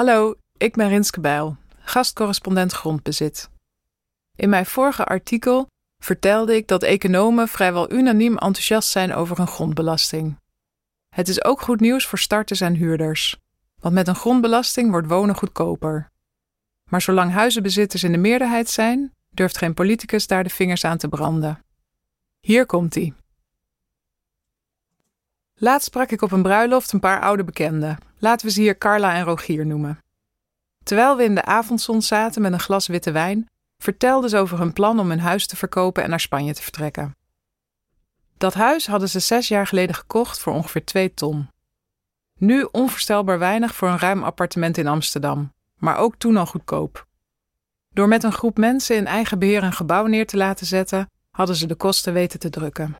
Hallo, ik ben Rinske Bijl, gastcorrespondent grondbezit. In mijn vorige artikel vertelde ik dat economen vrijwel unaniem enthousiast zijn over een grondbelasting. Het is ook goed nieuws voor starters en huurders, want met een grondbelasting wordt wonen goedkoper. Maar zolang huizenbezitters in de meerderheid zijn, durft geen politicus daar de vingers aan te branden. Hier komt ie. Laatst sprak ik op een bruiloft een paar oude bekenden. Laten we ze hier Carla en Rogier noemen. Terwijl we in de avondzon zaten met een glas witte wijn, vertelden ze over hun plan om hun huis te verkopen en naar Spanje te vertrekken. Dat huis hadden ze zes jaar geleden gekocht voor ongeveer twee ton. Nu onvoorstelbaar weinig voor een ruim appartement in Amsterdam, maar ook toen al goedkoop. Door met een groep mensen in eigen beheer een gebouw neer te laten zetten, hadden ze de kosten weten te drukken.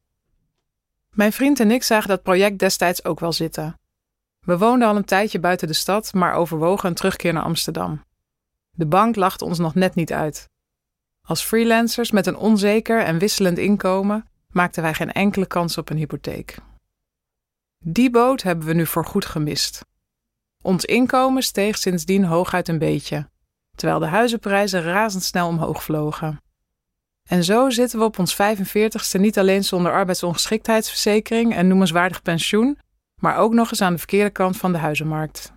Mijn vriend en ik zagen dat project destijds ook wel zitten. We woonden al een tijdje buiten de stad, maar overwogen een terugkeer naar Amsterdam. De bank lachte ons nog net niet uit. Als freelancers met een onzeker en wisselend inkomen maakten wij geen enkele kans op een hypotheek. Die boot hebben we nu voorgoed gemist. Ons inkomen steeg sindsdien hooguit een beetje, terwijl de huizenprijzen razendsnel omhoog vlogen. En zo zitten we op ons 45ste niet alleen zonder arbeidsongeschiktheidsverzekering en noemenswaardig pensioen, maar ook nog eens aan de verkeerde kant van de huizenmarkt.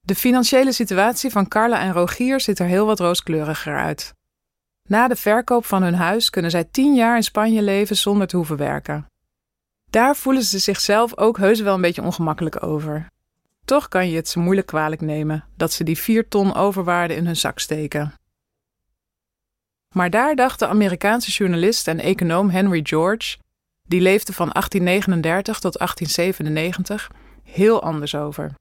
De financiële situatie van Carla en Rogier ziet er heel wat rooskleuriger uit. Na de verkoop van hun huis kunnen zij tien jaar in Spanje leven zonder te hoeven werken. Daar voelen ze zichzelf ook heus wel een beetje ongemakkelijk over. Toch kan je het ze moeilijk kwalijk nemen dat ze die vier ton overwaarde in hun zak steken. Maar daar dacht de Amerikaanse journalist en econoom Henry George, die leefde van 1839 tot 1897, heel anders over.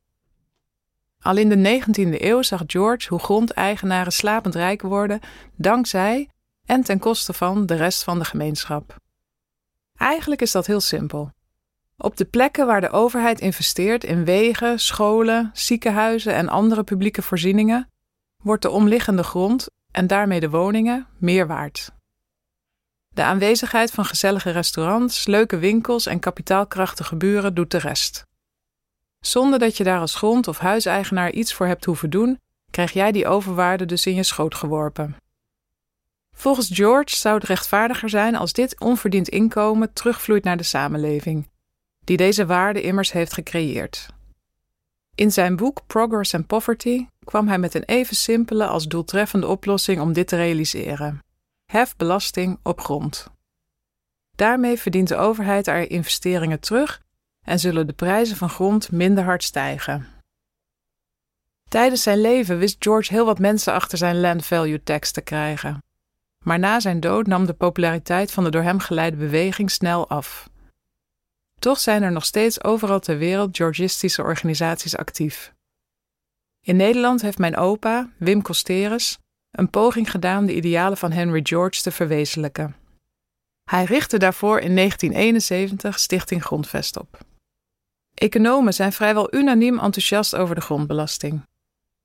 Al in de 19e eeuw zag George hoe grondeigenaren slapend rijk worden dankzij en ten koste van de rest van de gemeenschap. Eigenlijk is dat heel simpel. Op de plekken waar de overheid investeert in wegen, scholen, ziekenhuizen en andere publieke voorzieningen, wordt de omliggende grond en daarmee de woningen meer waard. De aanwezigheid van gezellige restaurants, leuke winkels en kapitaalkrachtige buren doet de rest. Zonder dat je daar als grond- of huiseigenaar iets voor hebt hoeven doen, krijg jij die overwaarde dus in je schoot geworpen. Volgens George zou het rechtvaardiger zijn als dit onverdiend inkomen terugvloeit naar de samenleving, die deze waarde immers heeft gecreëerd. In zijn boek Progress and Poverty kwam hij met een even simpele als doeltreffende oplossing om dit te realiseren: hef belasting op grond. Daarmee verdient de overheid haar investeringen terug en zullen de prijzen van grond minder hard stijgen. Tijdens zijn leven wist George heel wat mensen achter zijn land value tax te krijgen. Maar na zijn dood nam de populariteit van de door hem geleide beweging snel af. Toch zijn er nog steeds overal ter wereld Georgistische organisaties actief. In Nederland heeft mijn opa, Wim Costerus, een poging gedaan de idealen van Henry George te verwezenlijken. Hij richtte daarvoor in 1971 Stichting Grondvest op. Economen zijn vrijwel unaniem enthousiast over de grondbelasting.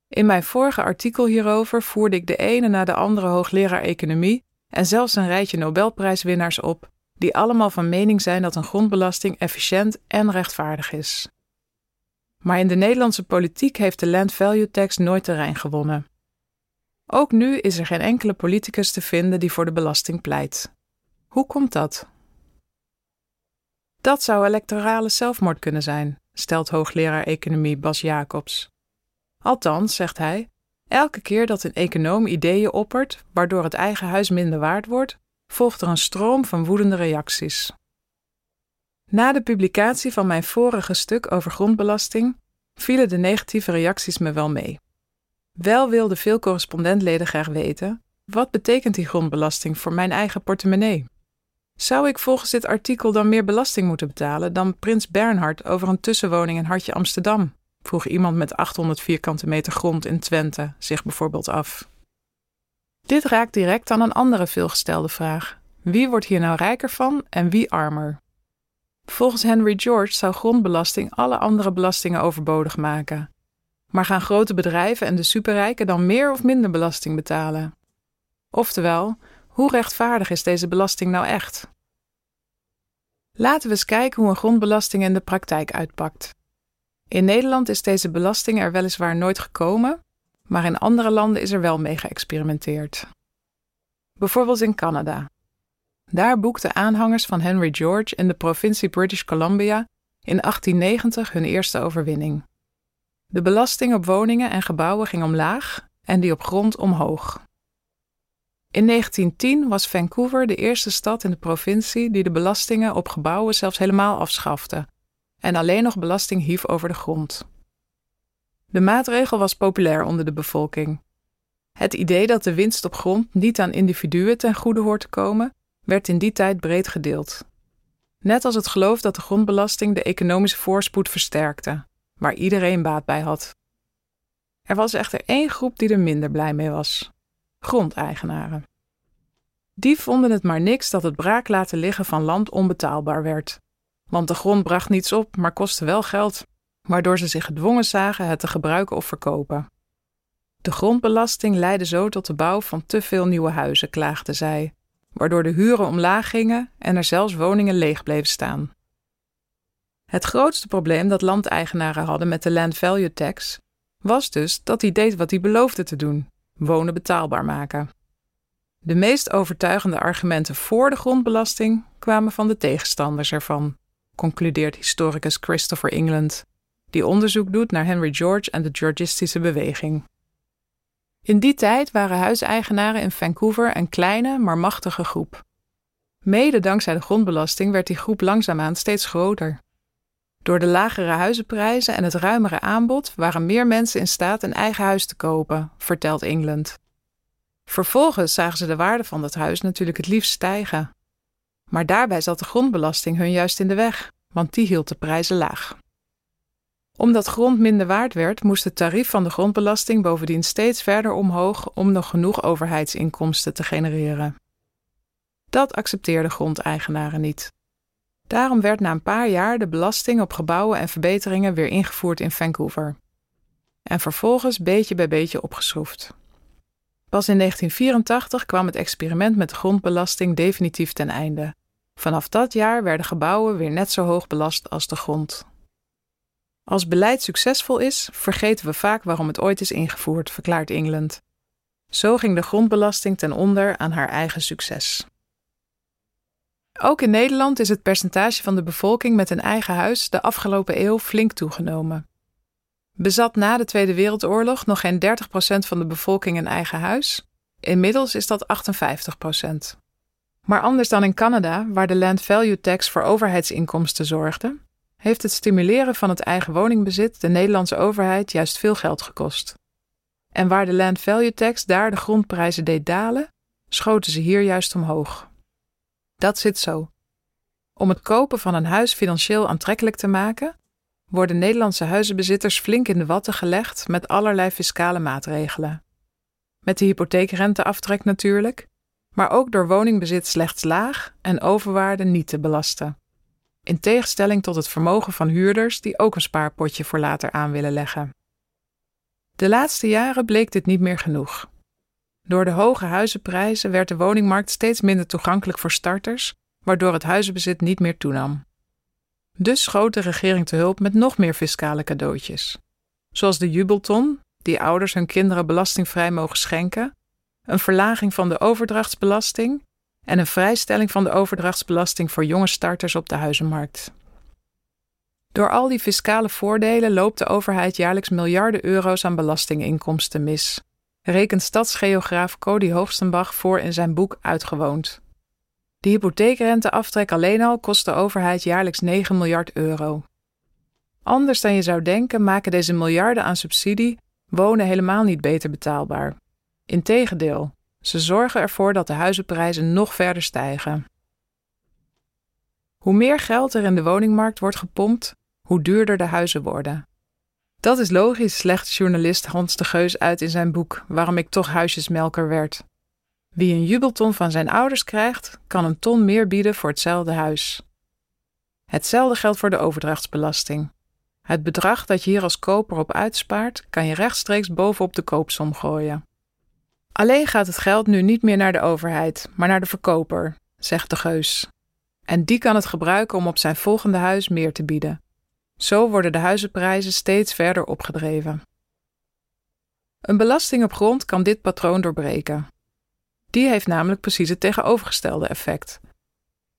In mijn vorige artikel hierover voerde ik de ene na de andere hoogleraar economie en zelfs een rijtje Nobelprijswinnaars op, die allemaal van mening zijn dat een grondbelasting efficiënt en rechtvaardig is. Maar in de Nederlandse politiek heeft de land value tax nooit terrein gewonnen. Ook nu is er geen enkele politicus te vinden die voor de belasting pleit. Hoe komt dat? Dat zou electorale zelfmoord kunnen zijn, stelt hoogleraar economie Bas Jacobs. Althans, zegt hij, elke keer dat een econoom ideeën oppert waardoor het eigen huis minder waard wordt, volgt er een stroom van woedende reacties. Na de publicatie van mijn vorige stuk over grondbelasting vielen de negatieve reacties me wel mee. Wel wilden veel correspondentleden graag weten: wat betekent die grondbelasting voor mijn eigen portemonnee? Zou ik volgens dit artikel dan meer belasting moeten betalen dan Prins Bernhard over een tussenwoning in Hartje Amsterdam? vroeg iemand met 800 vierkante meter grond in Twente zich bijvoorbeeld af. Dit raakt direct aan een andere veelgestelde vraag: wie wordt hier nou rijker van en wie armer? Volgens Henry George zou grondbelasting alle andere belastingen overbodig maken. Maar gaan grote bedrijven en de superrijken dan meer of minder belasting betalen? Oftewel, hoe rechtvaardig is deze belasting nou echt? Laten we eens kijken hoe een grondbelasting in de praktijk uitpakt. In Nederland is deze belasting er weliswaar nooit gekomen, maar in andere landen is er wel mee geëxperimenteerd. Bijvoorbeeld in Canada. Daar boekten aanhangers van Henry George in de provincie British Columbia in 1890 hun eerste overwinning. De belasting op woningen en gebouwen ging omlaag en die op grond omhoog. In 1910 was Vancouver de eerste stad in de provincie die de belastingen op gebouwen zelfs helemaal afschafte en alleen nog belasting hief over de grond. De maatregel was populair onder de bevolking. Het idee dat de winst op grond niet aan individuen ten goede hoort te komen, werd in die tijd breed gedeeld. Net als het geloof dat de grondbelasting de economische voorspoed versterkte, waar iedereen baat bij had. Er was echter één groep die er minder blij mee was: grondeigenaren. Die vonden het maar niks dat het braak laten liggen van land onbetaalbaar werd. Want de grond bracht niets op, maar kostte wel geld, waardoor ze zich gedwongen zagen het te gebruiken of verkopen. De grondbelasting leidde zo tot de bouw van te veel nieuwe huizen, klaagden zij, waardoor de huren omlaag gingen en er zelfs woningen leeg bleven staan. Het grootste probleem dat landeigenaren hadden met de land value tax was dus dat hij deed wat hij beloofde te doen: wonen betaalbaar maken. De meest overtuigende argumenten voor de grondbelasting kwamen van de tegenstanders ervan, concludeert historicus Christopher England, die onderzoek doet naar Henry George en de Georgistische beweging. In die tijd waren huiseigenaren in Vancouver een kleine, maar machtige groep. Mede dankzij de grondbelasting werd die groep langzaamaan steeds groter. Door de lagere huizenprijzen en het ruimere aanbod waren meer mensen in staat een eigen huis te kopen, vertelt England. Vervolgens zagen ze de waarde van dat huis natuurlijk het liefst stijgen. Maar daarbij zat de grondbelasting hun juist in de weg, want die hield de prijzen laag. Omdat grond minder waard werd, moest het tarief van de grondbelasting bovendien steeds verder omhoog om nog genoeg overheidsinkomsten te genereren. Dat accepteerden grondeigenaren niet. Daarom werd na een paar jaar de belasting op gebouwen en verbeteringen weer ingevoerd in Vancouver. En vervolgens beetje bij beetje opgeschroefd. Pas in 1984 kwam het experiment met de grondbelasting definitief ten einde. Vanaf dat jaar werden gebouwen weer net zo hoog belast als de grond. Als beleid succesvol is, vergeten we vaak waarom het ooit is ingevoerd, verklaart England. Zo ging de grondbelasting ten onder aan haar eigen succes. Ook in Nederland is het percentage van de bevolking met een eigen huis de afgelopen eeuw flink toegenomen. Bezat na de Tweede Wereldoorlog nog geen 30% van de bevolking een eigen huis? Inmiddels is dat 58%. Maar anders dan in Canada, waar de Land Value Tax voor overheidsinkomsten zorgde, heeft het stimuleren van het eigen woningbezit de Nederlandse overheid juist veel geld gekost. En waar de Land Value Tax daar de grondprijzen deed dalen, schoten ze hier juist omhoog. Dat zit zo. Om het kopen van een huis financieel aantrekkelijk te maken, worden Nederlandse huizenbezitters flink in de watten gelegd met allerlei fiscale maatregelen. Met de hypotheekrenteaftrek natuurlijk, maar ook door woningbezit slechts laag en overwaarde niet te belasten. In tegenstelling tot het vermogen van huurders die ook een spaarpotje voor later aan willen leggen. De laatste jaren bleek dit niet meer genoeg. Door de hoge huizenprijzen werd de woningmarkt steeds minder toegankelijk voor starters, waardoor het huizenbezit niet meer toenam. Dus schoot de regering te hulp met nog meer fiscale cadeautjes. Zoals de jubelton, die ouders hun kinderen belastingvrij mogen schenken, een verlaging van de overdrachtsbelasting en een vrijstelling van de overdrachtsbelasting voor jonge starters op de huizenmarkt. Door al die fiscale voordelen loopt de overheid jaarlijks miljarden euro's aan belastinginkomsten mis, rekent stadsgeograaf Cody Hoogstenbach voor in zijn boek Uitgewoond. De hypotheekrenteaftrek alleen al kost de overheid jaarlijks 9 miljard euro. Anders dan je zou denken maken deze miljarden aan subsidie wonen helemaal niet beter betaalbaar. Integendeel, ze zorgen ervoor dat de huizenprijzen nog verder stijgen. Hoe meer geld er in de woningmarkt wordt gepompt, hoe duurder de huizen worden. Dat is logisch, legt journalist Hans de Geus uit in zijn boek Waarom ik toch huisjesmelker werd. Wie een jubelton van zijn ouders krijgt, kan een ton meer bieden voor hetzelfde huis. Hetzelfde geldt voor de overdrachtsbelasting. Het bedrag dat je hier als koper op uitspaart, kan je rechtstreeks bovenop de koopsom gooien. Alleen gaat het geld nu niet meer naar de overheid, maar naar de verkoper, zegt de geus. En die kan het gebruiken om op zijn volgende huis meer te bieden. Zo worden de huizenprijzen steeds verder opgedreven. Een belasting op grond kan dit patroon doorbreken. Die heeft namelijk precies het tegenovergestelde effect.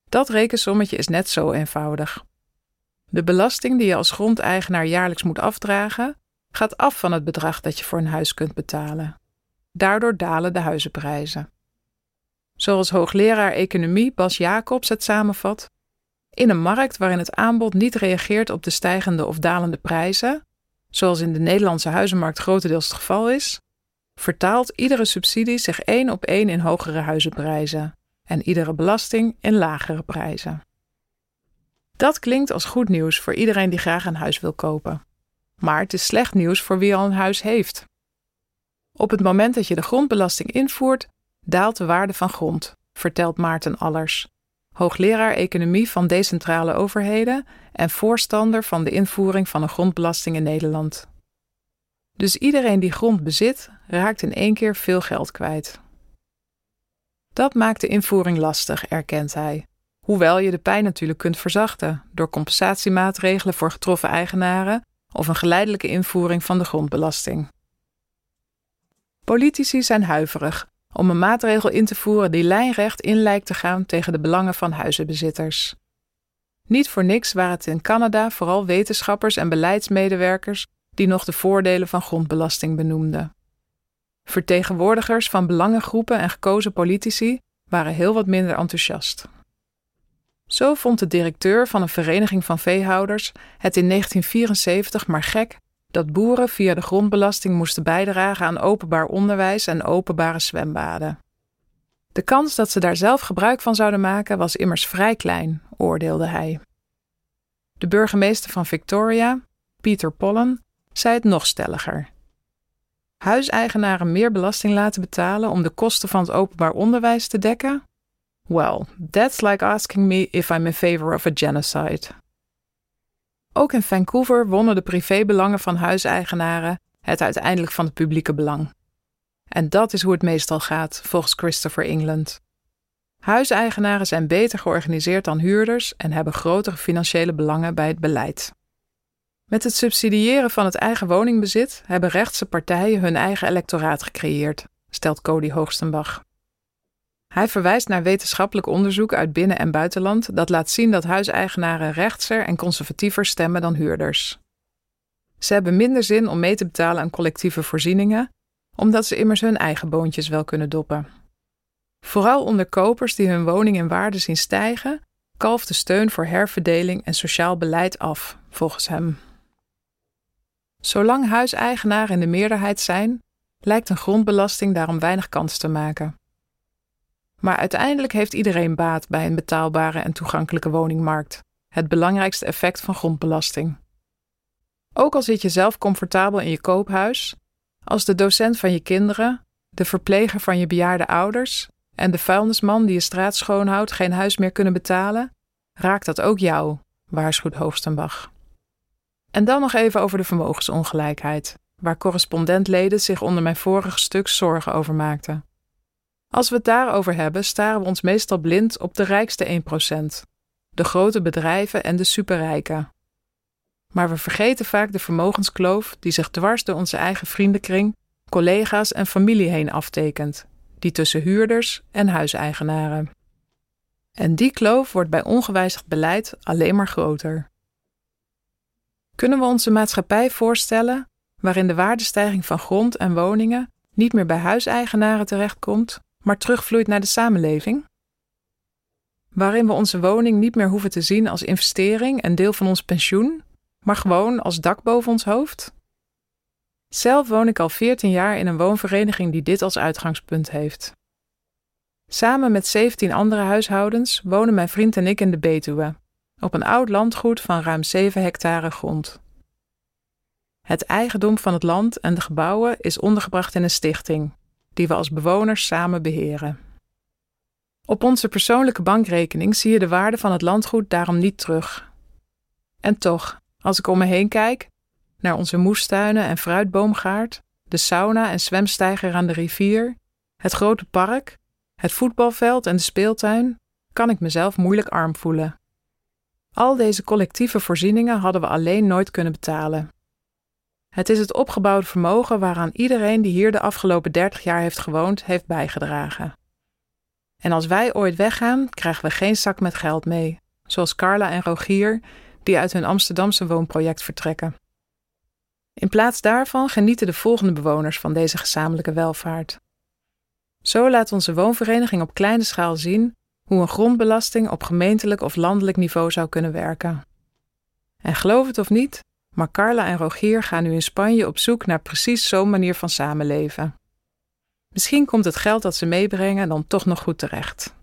Dat rekensommetje is net zo eenvoudig. De belasting die je als grondeigenaar jaarlijks moet afdragen, gaat af van het bedrag dat je voor een huis kunt betalen. Daardoor dalen de huizenprijzen. Zoals hoogleraar economie Bas Jacobs het samenvat: In een markt waarin het aanbod niet reageert op de stijgende of dalende prijzen, zoals in de Nederlandse huizenmarkt grotendeels het geval is, vertaalt iedere subsidie zich één op één in hogere huizenprijzen en iedere belasting in lagere prijzen. Dat klinkt als goed nieuws voor iedereen die graag een huis wil kopen. Maar het is slecht nieuws voor wie al een huis heeft. Op het moment dat je de grondbelasting invoert, daalt de waarde van grond, vertelt Maarten Allers, hoogleraar economie van decentrale overheden en voorstander van de invoering van een grondbelasting in Nederland. Dus iedereen die grond bezit, raakt in één keer veel geld kwijt. Dat maakt de invoering lastig, erkent hij. Hoewel je de pijn natuurlijk kunt verzachten door compensatiemaatregelen voor getroffen eigenaren of een geleidelijke invoering van de grondbelasting. Politici zijn huiverig om een maatregel in te voeren die lijnrecht in lijkt te gaan tegen de belangen van huizenbezitters. Niet voor niks waren het in Canada vooral wetenschappers en beleidsmedewerkers die nog de voordelen van grondbelasting benoemden. Vertegenwoordigers van belangengroepen en gekozen politici waren heel wat minder enthousiast. Zo vond de directeur van een vereniging van veehouders het in 1974 maar gek dat boeren via de grondbelasting moesten bijdragen aan openbaar onderwijs en openbare zwembaden. De kans dat ze daar zelf gebruik van zouden maken was immers vrij klein, oordeelde hij. De burgemeester van Victoria, Peter Pollen, zei het nog stelliger. Huiseigenaren meer belasting laten betalen om de kosten van het openbaar onderwijs te dekken? Well, that's like asking me if I'm in favor of a genocide. Ook in Vancouver wonnen de privébelangen van huiseigenaren het uiteindelijk van het publieke belang. En dat is hoe het meestal gaat, volgens Christopher England. Huiseigenaren zijn beter georganiseerd dan huurders en hebben grotere financiële belangen bij het beleid. Met het subsidiëren van het eigen woningbezit hebben rechtse partijen hun eigen electoraat gecreëerd, stelt Cody Hoogstenbach. Hij verwijst naar wetenschappelijk onderzoek uit binnen- en buitenland dat laat zien dat huiseigenaren rechtser en conservatiever stemmen dan huurders. Ze hebben minder zin om mee te betalen aan collectieve voorzieningen, omdat ze immers hun eigen boontjes wel kunnen doppen. Vooral onder kopers die hun woning in waarde zien stijgen, kalft de steun voor herverdeling en sociaal beleid af, volgens hem. Zolang huiseigenaren in de meerderheid zijn, lijkt een grondbelasting daarom weinig kans te maken. Maar uiteindelijk heeft iedereen baat bij een betaalbare en toegankelijke woningmarkt, het belangrijkste effect van grondbelasting. Ook al zit je zelf comfortabel in je koophuis, als de docent van je kinderen, de verpleger van je bejaarde ouders en de vuilnisman die je straat schoonhoudt geen huis meer kunnen betalen, raakt dat ook jou, waarschuwt Hoogstenbach. En dan nog even over de vermogensongelijkheid, waar correspondentleden zich onder mijn vorige stuk zorgen over maakten. Als we het daarover hebben, staren we ons meestal blind op de rijkste 1%, de grote bedrijven en de superrijken. Maar we vergeten vaak de vermogenskloof die zich dwars door onze eigen vriendenkring, collega's en familie heen aftekent, die tussen huurders en huiseigenaren. En die kloof wordt bij ongewijzigd beleid alleen maar groter. Kunnen we onze maatschappij voorstellen waarin de waardestijging van grond en woningen niet meer bij huiseigenaren terechtkomt, maar terugvloeit naar de samenleving? Waarin we onze woning niet meer hoeven te zien als investering en deel van ons pensioen, maar gewoon als dak boven ons hoofd? Zelf woon ik al 14 jaar in een woonvereniging die dit als uitgangspunt heeft. Samen met 17 andere huishoudens wonen mijn vriend en ik in de Betuwe, op een oud landgoed van ruim 7 hectare grond. Het eigendom van het land en de gebouwen is ondergebracht in een stichting, die we als bewoners samen beheren. Op onze persoonlijke bankrekening zie je de waarde van het landgoed daarom niet terug. En toch, als ik om me heen kijk, naar onze moestuinen en fruitboomgaard, de sauna en zwemsteiger aan de rivier, het grote park, het voetbalveld en de speeltuin, kan ik mezelf moeilijk arm voelen. Al deze collectieve voorzieningen hadden we alleen nooit kunnen betalen. Het is het opgebouwde vermogen waaraan iedereen die hier de afgelopen 30 jaar heeft gewoond, heeft bijgedragen. En als wij ooit weggaan, krijgen we geen zak met geld mee, zoals Carla en Rogier, die uit hun Amsterdamse woonproject vertrekken. In plaats daarvan genieten de volgende bewoners van deze gezamenlijke welvaart. Zo laat onze woonvereniging op kleine schaal zien hoe een grondbelasting op gemeentelijk of landelijk niveau zou kunnen werken. En geloof het of niet, maar Carla en Rogier gaan nu in Spanje op zoek naar precies zo'n manier van samenleven. Misschien komt het geld dat ze meebrengen dan toch nog goed terecht.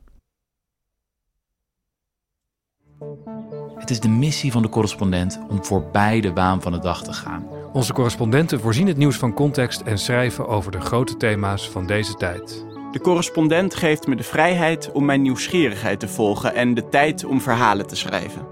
Het is de missie van de correspondent om voorbij de waan van de dag te gaan. Onze correspondenten voorzien het nieuws van context en schrijven over de grote thema's van deze tijd. De correspondent geeft me de vrijheid om mijn nieuwsgierigheid te volgen en de tijd om verhalen te schrijven.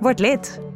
Word lid.